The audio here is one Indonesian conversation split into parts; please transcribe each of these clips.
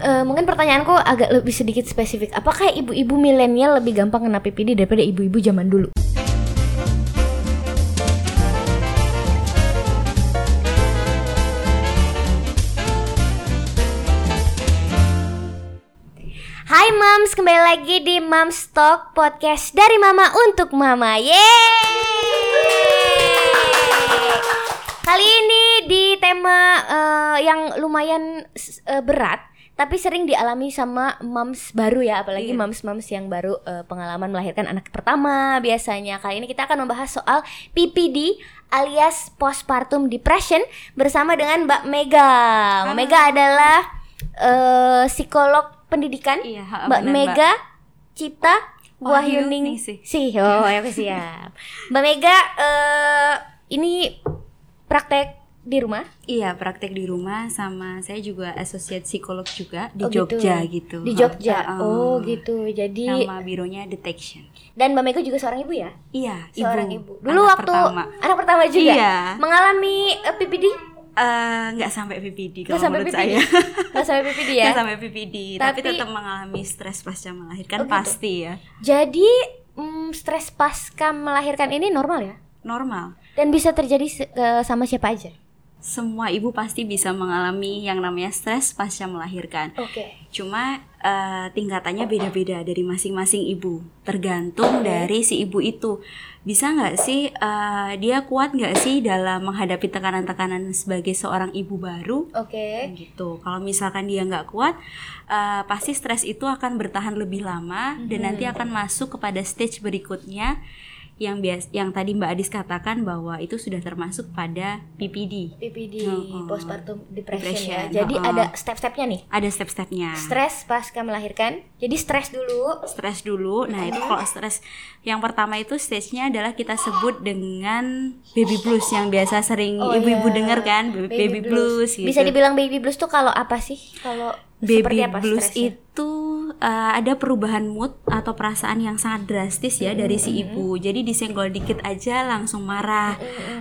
eh, mungkin pertanyaanku agak lebih sedikit spesifik. Apakah ibu-ibu milenial lebih gampang kena PPD daripada ibu-ibu zaman dulu? Hai Mams, kembali lagi di Mams Talk Podcast dari Mama untuk Mama. Yeay! Kali ini di tema eh, yang lumayan eh, berat, tapi sering dialami sama Mams baru ya, apalagi Iya. Mams-Mams yang baru eh, pengalaman melahirkan anak pertama biasanya. Kali ini kita akan membahas soal PPD alias postpartum depression bersama dengan Mbak Mega. Mbak Mega adalah eh, psikolog pendidikan Iya, ha, Mbak benar, Mega Cipta Wahyu Wahyuning Ningsih. sih. Oh, ya siap. Mbak Mega eh ini praktek di rumah? Iya, praktek di rumah sama saya juga associate psikolog juga di Oh, gitu. Jogja gitu. Di Jogja. Ha. Oh, gitu. Jadi Nama bironya Detection. dan Mbak Mega juga seorang ibu ya? Iya, Seorang ibu. ibu. Dulu Anak waktu pertama. anak pertama juga Iya. mengalami eh, PPD? Eh, nggak sampai PPD kalau sampai menurut PPD. saya. Nggak sampai PPD ya? Nggak sampai PPD, tapi, Tapi- tetap mengalami stres pasca melahirkan Oh, gitu. pasti ya. Jadi mm, stres pasca melahirkan ini normal ya? Normal. Dan bisa terjadi sama siapa aja? Semua ibu pasti bisa mengalami yang namanya stres pasca melahirkan. Oke. Cuma eh, tingkatannya beda-beda dari masing-masing ibu, tergantung dari si ibu itu. Bisa nggak sih eh, dia kuat nggak sih dalam menghadapi tekanan-tekanan sebagai seorang ibu baru? Oke. Gitu. Kalau misalkan dia nggak kuat, eh, pasti stres itu akan bertahan lebih lama dan nanti akan masuk kepada stage berikutnya yang bias, yang tadi Mbak Adis katakan bahwa itu sudah termasuk pada PPD. PPD Oh, oh. postpartum depression, Depression, ya. Jadi oh, oh. ada step-stepnya nih. Ada step-stepnya. Stres pasca melahirkan. Jadi stres dulu. stres dulu. Nah, itu kalau stres yang pertama itu stage-nya adalah kita sebut dengan baby blues yang biasa sering Oh, ibu-ibu iya. dengar kan, baby, baby blues, gitu. Bisa dibilang baby blues tuh kalau apa sih? Kalau seperti baby apa blues itu uh, ada perubahan mood atau perasaan yang sangat drastis ya dari si ibu. Jadi disenggol dikit aja langsung marah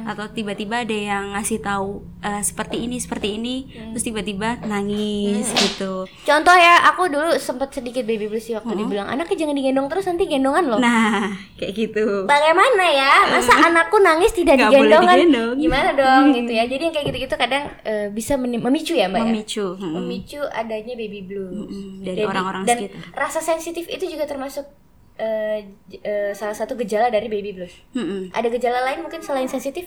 atau tiba-tiba ada yang ngasih tahu uh, seperti ini seperti ini terus tiba-tiba nangis gitu. Contoh ya, aku dulu sempat sedikit baby blues sih waktu dibilang anaknya jangan digendong terus nanti gendongan loh. Nah, kayak gitu. Bagaimana ya? Masa anakku nangis tidak Nggak boleh digendong. Gimana dong gitu ya. Jadi yang kayak gitu-gitu kadang eh, bisa memicu ya, Mbak ya? Memicu. mm-mm. Memicu adanya baby blues. Dari orang-orang dan sekitar. rasa sensitif itu juga termasuk j- eh, salah satu gejala dari baby blues. Mm-mm. Ada gejala lain mungkin selain sensitif?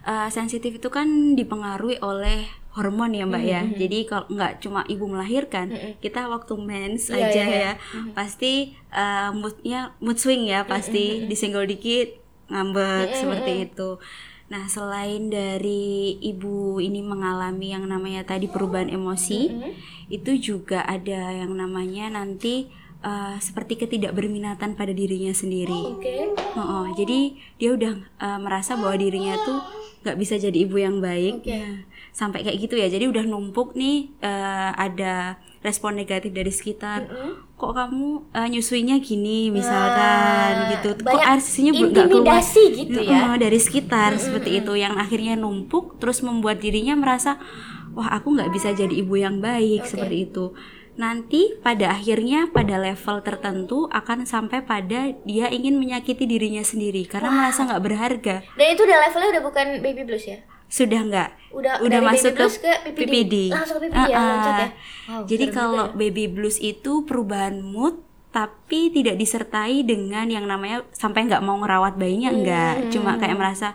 Uh, sensitif itu kan dipengaruhi oleh hormon ya mbak ya jadi kalau nggak cuma ibu melahirkan kita waktu mens Iya, aja iya, iya. ya pasti uh, moodnya mood swing ya pasti disenggol dikit ngambek seperti itu nah selain dari ibu ini mengalami yang namanya tadi perubahan emosi itu juga ada yang namanya nanti uh, seperti ketidakberminatan pada dirinya sendiri Oke. Oh, jadi dia udah uh, merasa bahwa dirinya tuh nggak bisa jadi ibu yang baik, Oke. Ya, sampai kayak gitu ya. Jadi udah numpuk nih uh, ada respon negatif dari sekitar. Kok kamu uh, nyusuinya gini, misalkan gitu. Kok susunya belum nggak keluar? gitu ya. Heeh, dari sekitar seperti itu yang akhirnya numpuk, terus membuat dirinya merasa wah aku nggak bisa jadi ibu yang baik seperti itu. Nanti pada akhirnya pada level tertentu akan sampai pada dia ingin menyakiti dirinya sendiri karena merasa nggak berharga. Dan itu udah levelnya udah bukan baby blues ya? Sudah nggak? Udah udah masuk baby blues ke PPD. Langsung ke PPD ya, Ah, ah. loncat ya. Wow, Jadi kalau ya. baby blues itu perubahan mood tapi tidak disertai dengan yang namanya sampai nggak mau ngerawat bayinya Hmm, enggak cuma kayak merasa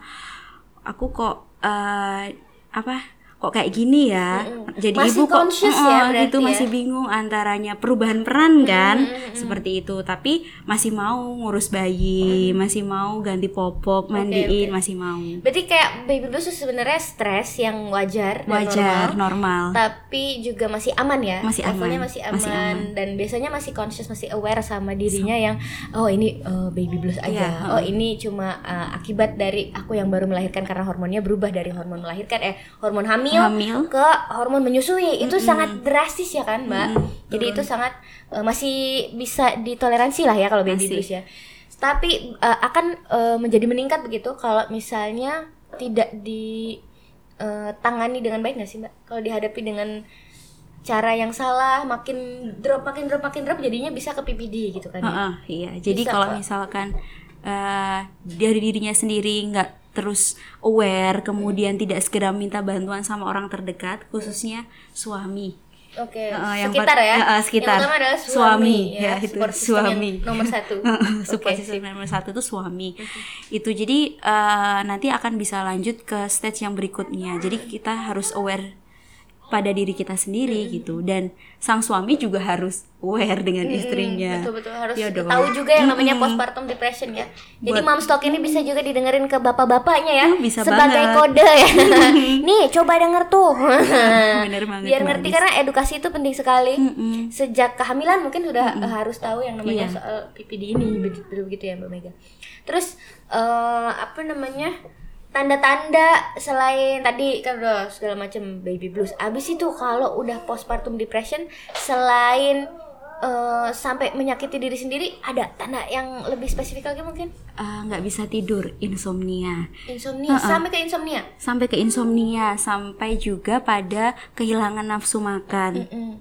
aku kok eh, apa kok kayak gini ya jadi Hmm, Masih ibu kok eh, ya gitu ya? masih bingung antaranya perubahan peran kan Hmm, seperti itu tapi masih mau ngurus bayi masih mau ganti popok mandiin oke. masih mau Berarti kayak baby blues sebenarnya stres yang wajar, dan wajar normal, normal tapi juga masih aman ya. Masih Levelnya aman, masih aman, masih aman. dan biasanya masih conscious, masih aware sama dirinya yang oh ini uh, baby blues aja. Iya, oh ini cuma uh, akibat dari aku yang baru melahirkan karena hormonnya berubah dari hormon melahirkan eh hormon hamil, Hamil. ke hormon menyusui. Itu sangat drastis ya kan, Mbak? Mm-mm, Jadi itu sangat uh, masih bisa ditoleransi lah ya kalau baby blues ya. Tapi uh, akan uh, menjadi meningkat begitu kalau misalnya tidak ditangani dengan baik nggak sih mbak? Kalau dihadapi dengan cara yang salah makin drop makin drop makin drop jadinya bisa ke PPD gitu kan ya? Heeh, iya. Jadi Bisa, kalau misalkan eh, dari dirinya sendiri nggak terus aware, kemudian tidak segera minta bantuan sama orang terdekat, khususnya suami. Oke, Heeh, yang sekitar ya. Heeh, sekitar. Yang utama adalah suami, Suami, ya, ya, itu, suami. nomor satu. Support Oke, system nomor satu itu suami. Itu jadi eh, nanti akan bisa lanjut ke stage yang berikutnya. Jadi kita harus aware pada diri kita sendiri gitu dan sang suami juga harus aware dengan istrinya. Betul betul harus Ya dong. tahu juga yang namanya Mm-mm. postpartum depression ya. Jadi Buat- mom stock ini bisa juga didengerin ke bapak-bapaknya ya. Oh, bisa sebagai banget. kode ya. Nih, coba denger tuh. Bener banget, Biar ngerti Nis. karena edukasi itu penting sekali. Mm-mm. Sejak kehamilan mungkin sudah eh, harus tahu yang namanya Iya. soal PPD ini begitu, begitu ya Mbak Mega. Terus eh, apa namanya? Tanda-tanda selain tadi kan udah segala macam baby blues. Abis itu kalau udah postpartum depression selain eh, sampai menyakiti diri sendiri ada tanda yang lebih spesifik lagi mungkin Eh, nggak bisa tidur, insomnia. insomnia sampai ke insomnia. Sampai ke insomnia, sampai juga pada kehilangan nafsu makan. Mm.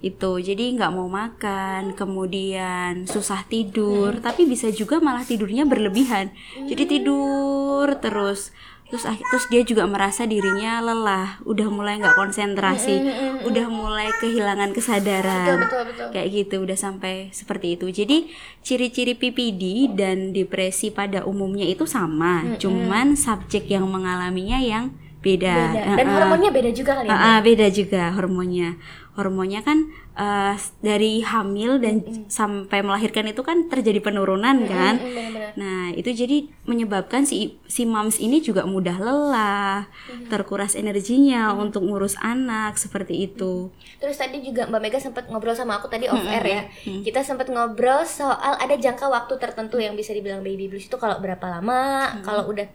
Itu jadi nggak mau makan kemudian susah tidur tapi bisa juga malah tidurnya berlebihan jadi tidur terus terus ak- terus dia juga merasa dirinya lelah udah mulai nggak konsentrasi udah mulai kehilangan kesadaran Betul betul. kayak gitu udah sampai seperti itu jadi ciri-ciri PPD dan depresi pada umumnya itu sama cuman subjek yang mengalaminya yang beda, Beda. Dan eh. hormonnya beda juga kali ya. Ah, ah, beda juga hormonnya. Hormonnya kan eh, dari hamil dan sampai melahirkan itu kan terjadi penurunan kan. Mm, benar-benar. Nah, itu jadi menyebabkan si si moms ini juga mudah lelah, terkuras energinya untuk ngurus anak seperti itu. Terus tadi juga Mbak Mega sempat ngobrol sama aku tadi off air ya. Kita sempat ngobrol soal ada jangka waktu tertentu yang bisa dibilang baby blues itu kalau berapa lama, kalau udah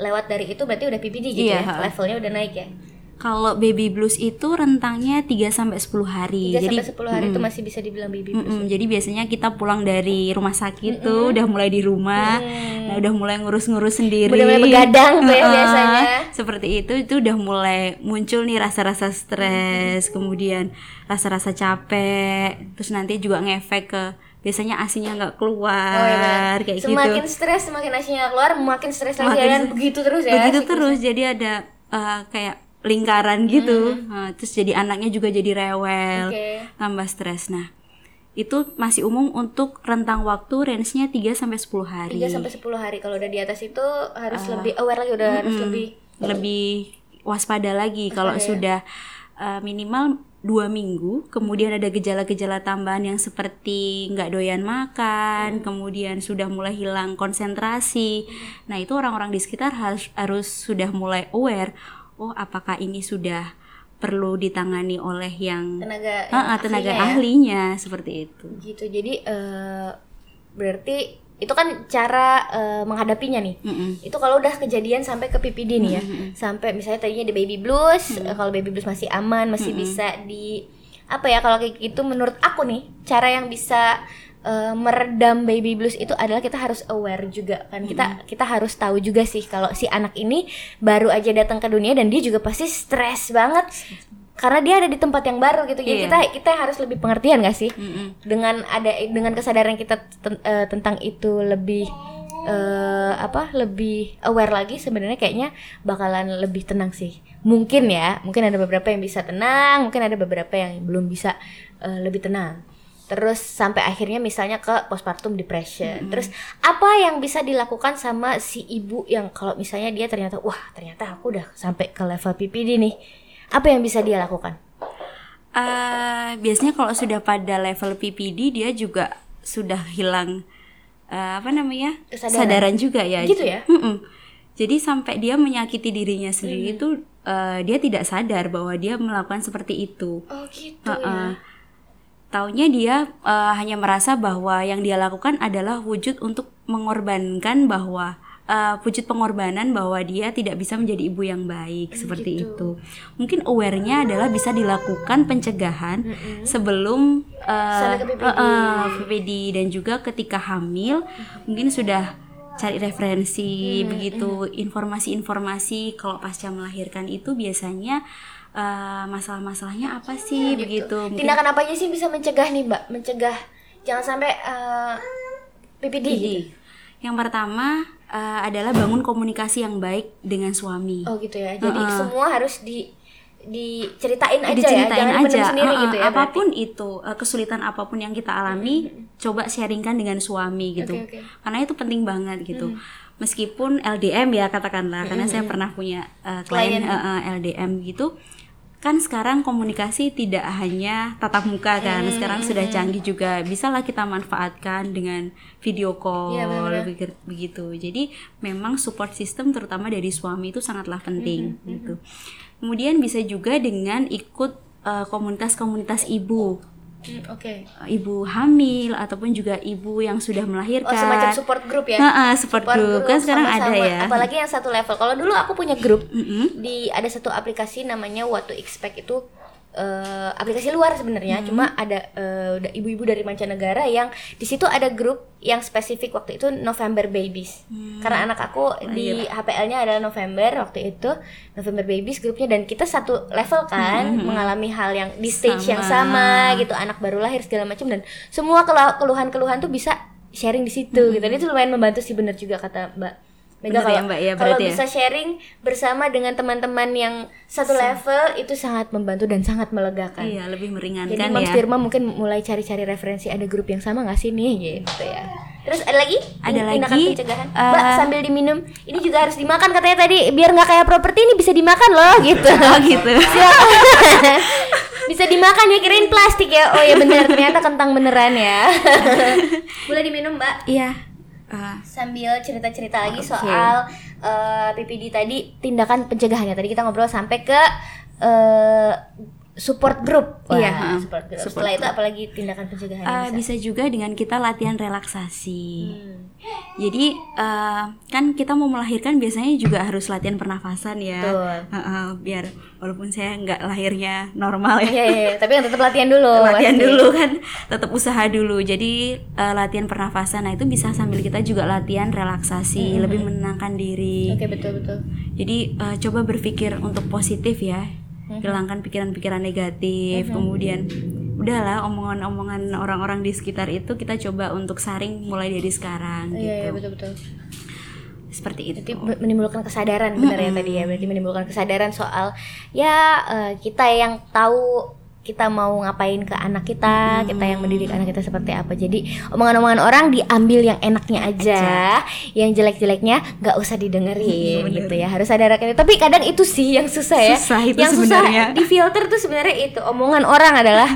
lewat dari itu berarti udah PPD gitu Iya, ya. Levelnya udah naik ya. Kalau baby blues itu rentangnya 3 sampai 10 hari. 3 jadi sampai 10 hari itu masih bisa dibilang baby blues. Mm-mm, jadi biasanya kita pulang dari rumah sakit tuh udah mulai di rumah, nah udah mulai ngurus-ngurus sendiri. Udah mulai begadang tuh ya biasanya. Seperti itu itu udah mulai muncul nih rasa-rasa stres, kemudian rasa-rasa capek, terus nanti juga ngefek ke biasanya asinya nggak keluar Oh, iya kayak semakin gitu. stres semakin asinya keluar makin stres lagi Makin dan begitu terus ya Begitu terus jadi ada eh, kayak lingkaran gitu. Nah, terus jadi anaknya juga jadi rewel, Oke. tambah stres. Nah, itu masih umum untuk rentang waktu range-nya 3 sampai 10 hari. 3 sampai 10 hari kalau udah di atas itu harus Ah. lebih aware lagi udah harus lebih Lebih waspada lagi kalau ya. sudah eh, minimal dua minggu, kemudian ada gejala-gejala tambahan yang seperti nggak doyan makan, kemudian sudah mulai hilang konsentrasi. Nah itu orang-orang di sekitar harus harus sudah mulai aware, oh apakah ini sudah perlu ditangani oleh yang tenaga Ah, ah, tenaga ahlinya ya. ahlinya seperti itu. gitu jadi eh, berarti itu kan cara eh, menghadapinya nih Mm-mm. itu kalau udah kejadian sampai ke PPD nih ya sampai misalnya tadinya di baby blues eh, kalau baby blues masih aman masih bisa di apa ya kalau kayak gitu menurut aku nih cara yang bisa eh, meredam baby blues itu adalah kita harus aware juga kan. Kita kita harus tahu juga sih kalau si anak ini baru aja datang ke dunia dan dia juga pasti stres banget. Karena dia ada di tempat yang baru gitu. Jadi Iya. kita kita harus lebih pengertian gak sih? Mm-mm. dengan ada dengan kesadaran kita ten- eh, tentang itu lebih eh, apa lebih aware lagi sebenarnya kayaknya bakalan lebih tenang sih. Mungkin ya mungkin ada beberapa yang bisa tenang mungkin ada beberapa yang belum bisa eh, lebih tenang terus sampai akhirnya misalnya ke postpartum depression terus apa yang bisa dilakukan sama si ibu yang kalau misalnya dia ternyata wah ternyata aku udah sampai ke level PPD nih apa yang bisa dia lakukan Eh, biasanya kalau sudah pada level PPD dia juga sudah hilang eh, apa namanya Kesadaran. kesadaran juga ya. Gitu ya? Mm-mm. Jadi sampai dia menyakiti dirinya sendiri itu eh, dia tidak sadar bahwa dia melakukan seperti itu. oh gitu Heeh. Taunya dia eh, hanya merasa bahwa yang dia lakukan adalah wujud untuk mengorbankan bahwa eh, wujud pengorbanan bahwa dia tidak bisa menjadi ibu yang baik seperti gitu. itu. Mungkin awarenya adalah bisa dilakukan pencegahan sebelum eh, Sampai ke PPD. eh, PPD dan juga ketika hamil mungkin sudah cari referensi begitu informasi-informasi kalau pasca melahirkan itu biasanya uh, masalah-masalahnya apa sih Gitu. begitu. Tindakan apa aja sih bisa mencegah nih Mbak? Mencegah jangan sampai eh, PPD. Gitu. yang pertama uh, adalah bangun komunikasi yang baik dengan suami. Oh gitu ya. Jadi Heeh. semua harus di diceritain aja diceritain ya, jangan aja sendiri Heeh, gitu ya. berarti. apa pun itu uh, kesulitan apa pun yang kita alami coba sharingkan dengan suami gitu Oke, oke. karena itu penting banget gitu meskipun LDM ya katakanlah karena saya pernah punya uh, klien Klien. uh, uh, LDM gitu kan sekarang komunikasi tidak hanya tatap muka kan sekarang sudah canggih juga. Bisalah kita manfaatkan dengan video call Iya, benar-benar. begitu begitu. jadi memang support system terutama dari suami itu sangatlah penting gitu. Kemudian bisa juga dengan ikut eh, komunitas-komunitas ibu Hmm, Oke. Eh, ibu hamil ataupun juga ibu yang sudah Oh melahirkan semacam support group ya. Heeh, support, group. kan sekarang ada sama-sama. ya Apalagi yang satu level. Kalau dulu aku punya grup Mm-mm. di ada satu aplikasi namanya What to Expect itu eh, aplikasi luar sebenarnya. Cuma ada udah ibu-ibu dari mancanegara yang di situ ada grup yang spesifik waktu itu November Babies. Hmm. Karena anak aku di HPL-nya adalah November waktu itu November Babies grupnya dan kita satu level kan mengalami hal yang di stage yang Mm-hmm. Sama. sama gitu anak baru lahir segala macam dan semua kelu- keluhan-keluhan tuh bisa sharing di situ gitu. Dan itu lumayan membantu sih bener juga kata Mbak Mega ya, kalau Mbak, ya, kalau ya? bisa sharing bersama dengan teman-teman yang satu level itu sangat membantu dan sangat melegakan. iya lebih meringankan Jadi Mam ya Firma mungkin mulai cari-cari referensi ada grup yang sama nggak sih nih gitu ya. Terus ada lagi? Ada lagi, pencegahan. eh, Mbak sambil diminum. Ini juga harus dimakan katanya tadi biar nggak kayak properti ini bisa dimakan loh gitu. oh gitu bisa dimakan ya kirain plastik ya. Oh ya benar ternyata kentang beneran ya. Boleh diminum Mbak iya Ah, sambil cerita-cerita lagi soal eh, PPD tadi tindakan pencegahannya. Tadi kita ngobrol sampai ke eh, support group Wah, Iya, support group Support setelah itu apalagi tindakan pencegahannya Uh, bisa? bisa juga dengan kita latihan relaksasi. Hmm. Jadi uh, kan kita mau melahirkan biasanya juga harus latihan pernafasan ya. Betul. Uh, uh, biar walaupun saya nggak lahirnya normal ya. Iya, iya, iya. tapi yang tetap latihan dulu latihan pasti. dulu kan tetap usaha dulu jadi uh, latihan pernafasan nah itu bisa sambil kita juga latihan relaksasi lebih menenangkan diri oke betul betul jadi uh, coba berpikir untuk positif ya hilangkan pikiran-pikiran negatif. Kemudian udahlah omongan-omongan orang-orang di sekitar itu kita coba untuk saring mulai dari sekarang iya iya gitu betul betul. Seperti itu. Berarti me- menimbulkan kesadaran benar ya tadi ya berarti menimbulkan kesadaran soal ya eh, kita yang tahu kita mau ngapain ke anak kita, kita yang mendidik anak kita seperti apa. Jadi omongan-omongan orang diambil yang enaknya aja, yang jelek-jeleknya nggak usah didengerin Bener. gitu ya. Harus ada rakyat. Tapi kadang itu sih yang susah ya. Susah itu yang sebenarnya. susah di filter tuh sebenarnya itu omongan orang adalah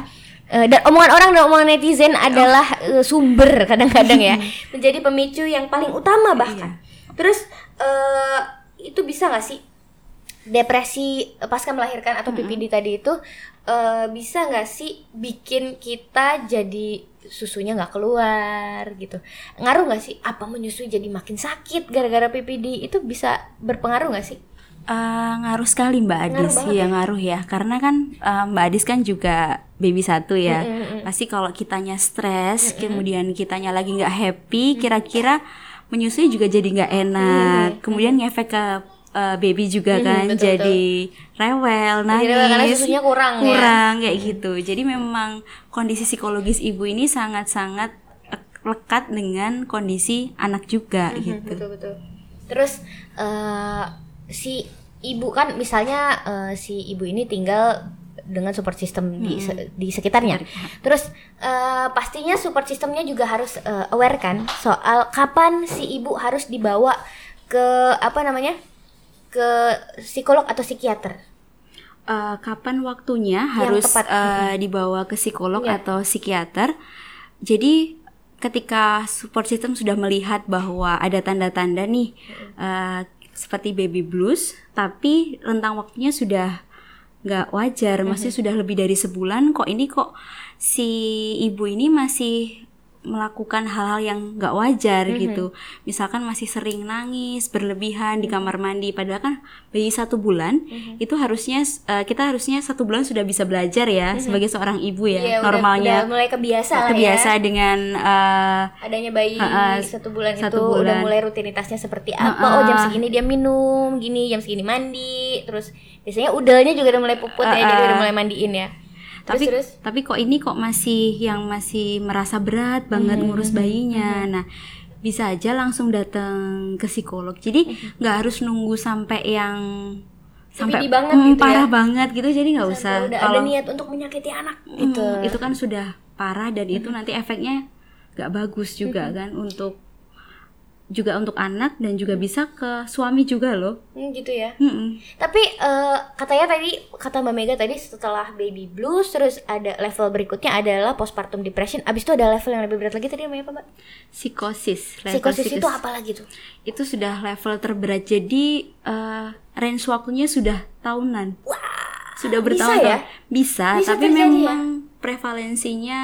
eh, dan omongan orang dan omongan netizen adalah eh, sumber kadang-kadang ya menjadi pemicu yang paling utama bahkan. Terus eh itu bisa nggak sih depresi pasca melahirkan atau PPD tadi itu eh, bisa nggak sih bikin kita jadi susunya nggak keluar gitu? Ngaruh nggak sih apa menyusui jadi makin sakit gara-gara PPD itu bisa berpengaruh nggak sih? Uh, ngaruh sekali Mbak Ngaruh Adis banget ya? ngaruh ya. Karena kan uh, Mbak Adis kan juga baby satu ya. Pasti kalau kitanya stres kemudian kitanya lagi nggak happy kira-kira menyusui juga jadi nggak enak. Kemudian ngefek ke uh, baby juga kan betul, jadi rewel nangis rewel karena susunya kurang ya. kurang kayak gitu. Jadi memang kondisi psikologis ibu ini sangat-sangat eh, lekat dengan kondisi anak juga gitu. betul betul. Terus eh, si ibu kan misalnya eh, si ibu ini tinggal dengan support system di se- di sekitarnya. Terus eh, pastinya support systemnya juga harus eh, aware kan soal kapan si ibu harus dibawa ke apa namanya ke psikolog atau psikiater Eh, kapan waktunya harus tepat. eh, dibawa ke psikolog Iya. atau psikiater. Jadi ketika support system sudah melihat bahwa ada tanda-tanda nih eh, seperti baby blues, tapi rentang waktunya sudah nggak wajar, maksudnya sudah lebih dari sebulan kok ini kok si ibu ini masih melakukan hal-hal yang nggak wajar gitu. Misalkan masih sering nangis berlebihan di kamar mandi, padahal kan bayi satu bulan itu harusnya eh, kita harusnya satu bulan sudah bisa belajar ya sebagai seorang ibu ya. Iya, udah- Normalnya udah mulai kebiasa lah terbiasa ya. dengan eh, Adanya bayi Ha-ha, satu bulan satu itu udah bulan. mulai rutinitasnya seperti apa? Oh jam segini dia minum, gini jam segini mandi, terus biasanya udelnya juga udah mulai puput ya, jadi udah mulai mandiin ya. Terus tapi terus tapi kok ini kok masih yang masih merasa berat banget Hmm, ngurus bayinya. Nah, bisa aja langsung datang ke psikolog. Jadi nggak harus nunggu sampai yang sampai banget mm, gitu ya. parah banget gitu. Jadi nggak usah. udah Kalau ada niat untuk menyakiti anak mm, gitu. itu kan sudah parah dan itu nanti efeknya nggak bagus juga kan untuk juga untuk anak dan juga bisa ke suami juga loh. Hmm, gitu ya. Mm-mm. Tapi eh, katanya tadi kata Mbak Mega tadi setelah baby blues terus ada level berikutnya adalah postpartum depression. Abis itu ada level yang lebih berat lagi tadi namanya apa Mbak? Psikosis. level Psikosis itu apa lagi tuh? itu sudah level terberat jadi eh, range waktunya sudah tahunan sudah bisa bertahun-tahun ya? bisa, Bisa tapi terjadi ya? memang prevalensinya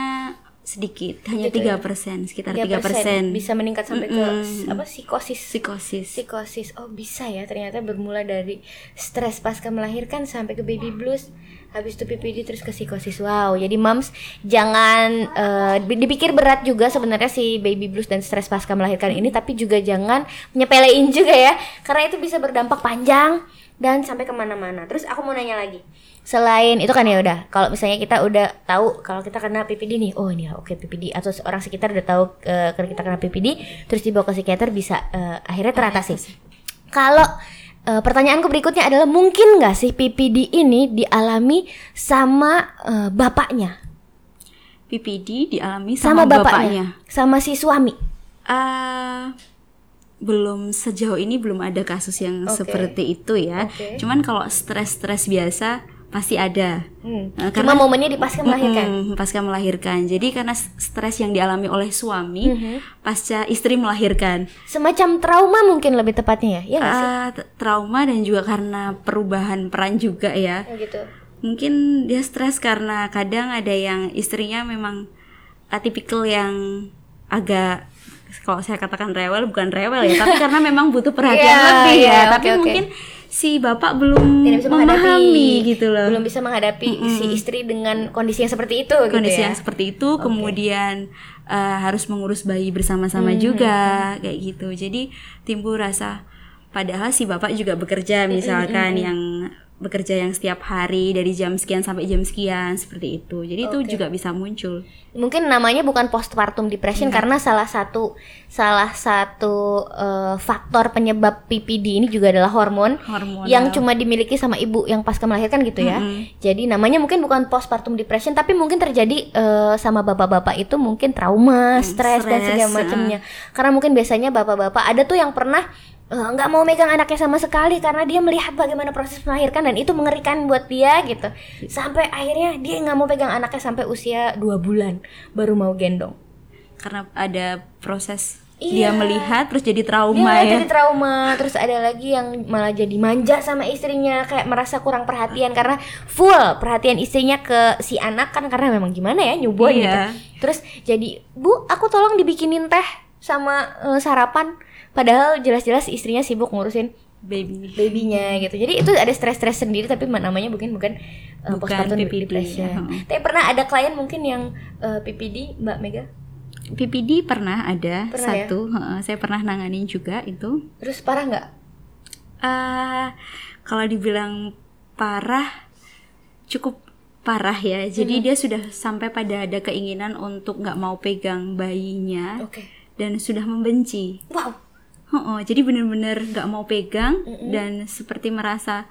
sedikit hanya Gitu ya? tiga persen sekitar 3% tiga persen bisa meningkat sampai ke Mm-mm. apa psikosis. psikosis Psikosis. Oh, bisa ya ternyata bermula dari stres pasca melahirkan sampai ke baby blues. Habis itu PPD terus ke psikosis. Wow, jadi moms jangan eh, dipikir berat juga sebenarnya si baby blues dan stres pasca melahirkan ini tapi juga jangan menyepelein juga ya karena itu bisa berdampak panjang dan sampai ke mana-mana. Terus aku mau nanya lagi, selain itu kan ya udah, kalau misalnya kita udah tahu kalau kita kena PPD nih, oh ini ya oke PPD, atau orang sekitar udah tahu kalau kita kena PPD, terus dibawa ke psikiater bisa eh, akhirnya teratasi. Kalau eh, pertanyaanku berikutnya adalah mungkin nggak sih PPD ini dialami sama eh, bapaknya, PPD dialami sama, sama, bapaknya, sama si suami? Ah, belum sejauh ini belum ada kasus yang Oke. seperti itu ya Oke. cuman kalau stres-stres biasa pasti ada Hmm. Eh, Cuma momennya di pasca melahirkan. Mm-mm, pasca melahirkan. Jadi karena stres yang dialami oleh suami Mhm. pasca istri melahirkan, Semacam trauma mungkin lebih tepatnya ya, ya sih? T- trauma dan juga karena perubahan peran juga ya. Oh, gitu. Mungkin dia stres karena kadang ada yang istrinya memang atipikal yang agak kalau saya katakan rewel bukan rewel ya, tapi karena memang butuh perhatian Iya, lebih ya. oke, tapi oke. mungkin si bapak belum Tidak bisa memahami gitu loh. Belum bisa menghadapi si istri dengan kondisi yang seperti itu gitu kondisi ya. yang seperti itu kemudian eh, harus mengurus bayi bersama-sama Hmm, juga kayak gitu. Jadi timbul rasa padahal si bapak juga bekerja Hmm, misalkan yang bekerja yang setiap hari dari jam sekian sampai jam sekian seperti itu jadi itu juga bisa muncul Mungkin namanya bukan postpartum depression Iya. karena salah satu salah satu eh, faktor penyebab PPD ini juga adalah hormon hormon yang cuma dimiliki sama ibu yang pasca melahirkan gitu ya. Jadi namanya mungkin bukan postpartum depression tapi mungkin terjadi eh, sama bapak-bapak itu mungkin trauma, stres dan segala macamnya. Karena mungkin biasanya bapak-bapak ada tuh yang pernah eh, nggak mau megang anaknya sama sekali karena dia melihat bagaimana proses melahirkan dan itu mengerikan buat dia gitu. Sampai akhirnya dia nggak mau pegang anaknya sampai usia dua bulan baru mau gendong. karena ada proses Iya. dia melihat terus jadi Dia trauma malah ya jadi trauma Terus ada lagi yang malah jadi manja sama istrinya Kayak merasa kurang perhatian Karena full perhatian istrinya ke si anak kan Karena memang gimana ya nyubuan Iya. gitu Terus jadi Bu aku tolong dibikinin teh sama eh, sarapan Padahal jelas-jelas istrinya sibuk ngurusin baby babynya gitu Jadi itu ada stres-stres sendiri Tapi namanya mungkin bukan, Bukan postpartum PPD, depression heeh. Tapi pernah ada klien mungkin yang eh, PPD Mbak Mega PPD pernah ada Pernah ya? satu heeh, saya pernah nanganin juga itu Terus parah nggak? Ah, kalau dibilang parah, cukup parah ya. Jadi dia sudah sampai pada ada keinginan untuk nggak mau pegang bayinya Oke dan sudah membenci. Wow Oh, jadi bener-bener nggak mau pegang dan seperti merasa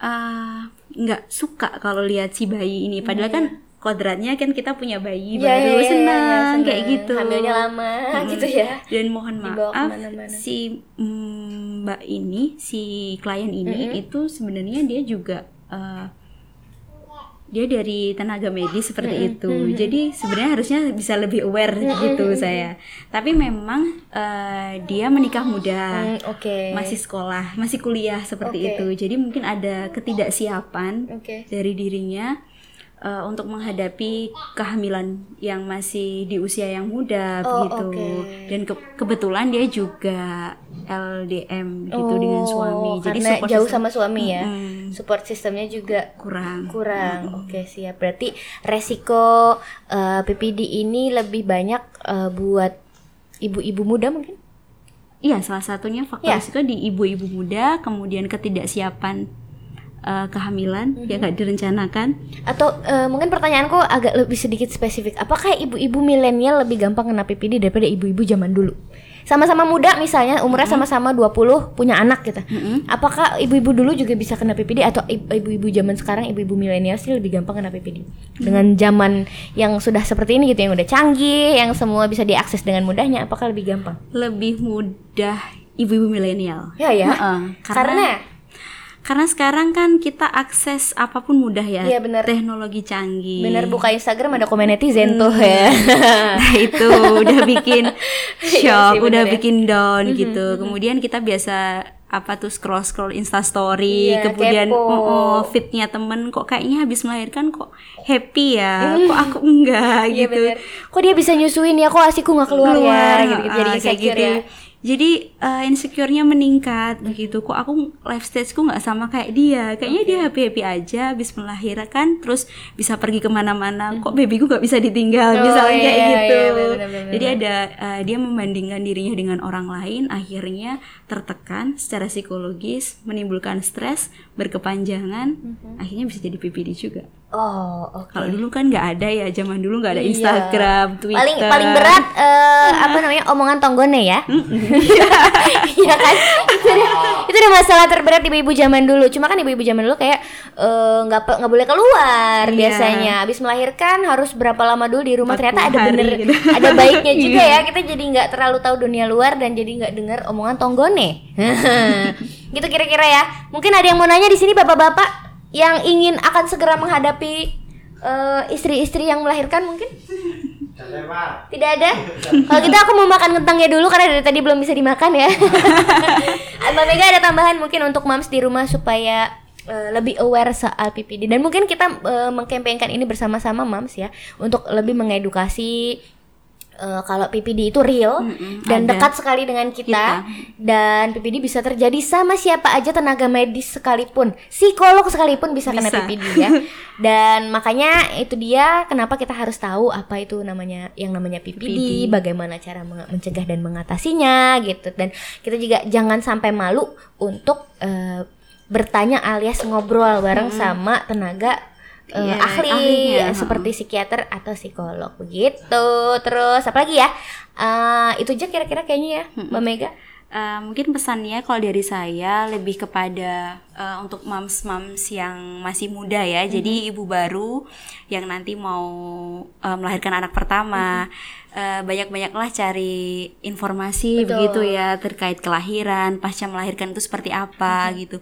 ah, nggak suka kalau lihat si bayi ini. Padahal kan kodratnya kan kita punya bayi Iya, baru iya, iya, senang iya, senang. kayak gitu. Hamilnya lama gitu ya. Dan mohon maaf si mm, Mbak ini, si klien ini itu sebenarnya dia juga eh, dia dari tenaga medis seperti itu. Jadi sebenarnya harusnya bisa lebih aware gitu saya. Tapi memang eh, dia menikah muda. Hmm, Oke. Masih sekolah, masih kuliah seperti Oke. itu. Jadi mungkin ada ketidaksiapan Oke. dari dirinya uh, untuk menghadapi kehamilan yang masih di usia yang muda Oh, begitu oke. dan ke- kebetulan dia juga LDM gitu dengan suami jadi Oh, support jauh system sama suami ya. Mm-mm. Support sistemnya juga kurang kurang. Oke, siap. Berarti resiko eh, PPD ini lebih banyak eh, buat ibu-ibu muda mungkin? Iya, salah satunya faktor Ya. risiko di ibu-ibu muda, kemudian ketidaksiapan eh, kehamilan Mhm. yang nggak direncanakan. Atau eh, mungkin pertanyaanku agak lebih sedikit spesifik. Apakah ibu-ibu milenial lebih gampang kena PPD daripada ibu-ibu zaman dulu? Sama-sama muda misalnya umurnya sama-sama 20 punya anak gitu. Mm-mm. Apakah ibu-ibu dulu juga bisa kena PPD atau ibu-ibu zaman sekarang ibu-ibu milenial sih lebih gampang kena PPD? Dengan zaman yang sudah seperti ini gitu yang udah canggih, yang semua bisa diakses dengan mudahnya, apakah lebih gampang? Lebih mudah ibu-ibu milenial. Ya ya. Heeh, Karena karena sekarang kan kita akses apa pun mudah ya. Iya, benar. Teknologi canggih. bener buka Instagram ada komen netizen tuh ya. Nah, itu udah bikin Iya shock, sih, udah bener ya. bikin down gitu. Kemudian kita biasa apa tuh scroll scroll Insta Story, Iya, kemudian kepo. oh, oh, fitnya temen kok kayaknya habis melahirkan kok happy ya, kok aku enggak Iya gitu. bener. Kok dia bisa nyusuin ya? Kok asiku nggak keluar, ya? Gitu, ah, jadi kayak insecure gitu. ya. Jadi uh, insecure-nya meningkat begitu. Kok aku life stage-ku nggak sama kayak dia. Kayaknya dia happy-happy aja habis melahirkan terus bisa pergi ke mana-mana. Kok babyku nggak bisa ditinggal Oh, misalnya iya, kayak iya, gitu. iya, bener-bener. Jadi ada uh, dia membandingkan dirinya dengan orang lain akhirnya tertekan secara psikologis, menimbulkan stres berkepanjangan, akhirnya bisa jadi PPD juga. Oh, oke. Kalau dulu kan nggak ada ya, zaman dulu nggak ada Iya. Instagram, Twitter. Paling paling berat eh, apa namanya omongan tonggone ya. Iya kan? Itu udah, itu udah masalah terberat ibu-ibu zaman dulu. Cuma kan ibu-ibu zaman dulu kayak eh, nggak pe- nggak boleh keluar Iya. biasanya. Habis melahirkan harus berapa lama dulu di rumah. 40 Ternyata ada hari bener gitu. ada baiknya juga Iya. ya. Kita jadi nggak terlalu tahu dunia luar dan jadi nggak dengar omongan tonggone. gitu kira-kira ya. Mungkin ada yang mau nanya di sini bapak-bapak yang ingin akan segera menghadapi eh, istri-istri yang melahirkan mungkin? Tidak ada? Kalau gitu aku mau makan kentangnya dulu karena dari tadi belum bisa dimakan ya. Mbak Mega ada tambahan mungkin untuk moms di rumah supaya eh, lebih aware soal PPD dan mungkin kita eh, mengkampanyekan ini bersama-sama moms ya untuk lebih mengedukasi eh, kalau PPD itu real Mm-mm, dan ada. dekat sekali dengan kita, dan PPD bisa terjadi sama siapa aja tenaga medis sekalipun psikolog sekalipun bisa, kena Bisa. PPD ya dan makanya itu dia kenapa kita harus tahu apa itu namanya yang namanya PPD, PPD. bagaimana cara mencegah dan mengatasinya gitu dan kita juga jangan sampai malu untuk eh, bertanya alias ngobrol bareng sama tenaga eh, Iya, ahli ahlinya, eh, seperti psikiater atau psikolog begitu terus apa lagi ya Eh, itu aja kira-kira kayaknya ya mbak Mega Eh, mungkin pesannya kalau dari saya lebih kepada eh, untuk moms-moms yang masih muda ya. Mhm. Jadi ibu baru yang nanti mau eh, melahirkan anak pertama, eh, banyak-banyaklah cari informasi. Betul. begitu ya terkait kelahiran, pasca melahirkan itu seperti apa Mhm. gitu.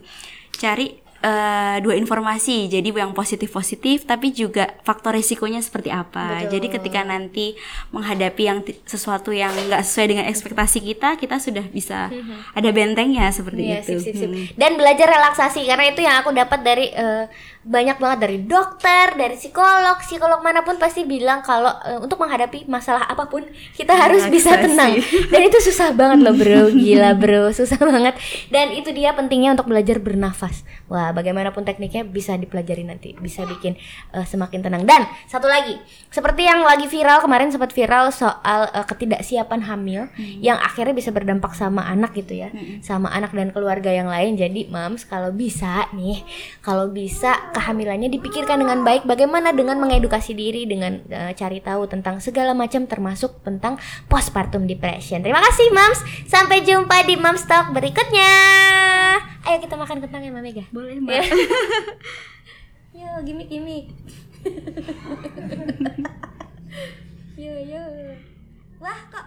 Cari eh, dua informasi. Jadi yang positif-positif tapi juga faktor risikonya seperti apa. Betul. Jadi ketika nanti menghadapi yang sesuatu yang nggak sesuai dengan ekspektasi kita, kita sudah bisa ada bentengnya seperti Iya, itu. sip, sip, sip. Hmm. Dan belajar relaksasi karena itu yang aku dapat dari eh, banyak banget dari dokter, dari psikolog, psikolog mana pun pasti bilang kalau eh, untuk menghadapi masalah apa pun kita harus bisa tenang. Dan itu susah banget loh, Bro. Gila, Bro. Susah banget. Dan itu dia pentingnya untuk belajar bernafas. Wah, bagaimanapun tekniknya bisa dipelajari nanti, bisa bikin eh, semakin tenang. Dan satu lagi, seperti yang lagi viral kemarin sempat viral soal eh, ketidaksiapan hamil yang akhirnya bisa berdampak sama anak gitu ya sama anak dan keluarga yang lain jadi moms kalau bisa nih kalau bisa kehamilannya dipikirkan dengan baik bagaimana dengan mengedukasi diri dengan eh, cari tahu tentang segala macam termasuk tentang postpartum depression terima kasih moms sampai jumpa di moms talk berikutnya ayo kita makan kentang ya Mama Mega Boleh Ya. mbak. Yo, gimik gimik. yo yo. Wah, kok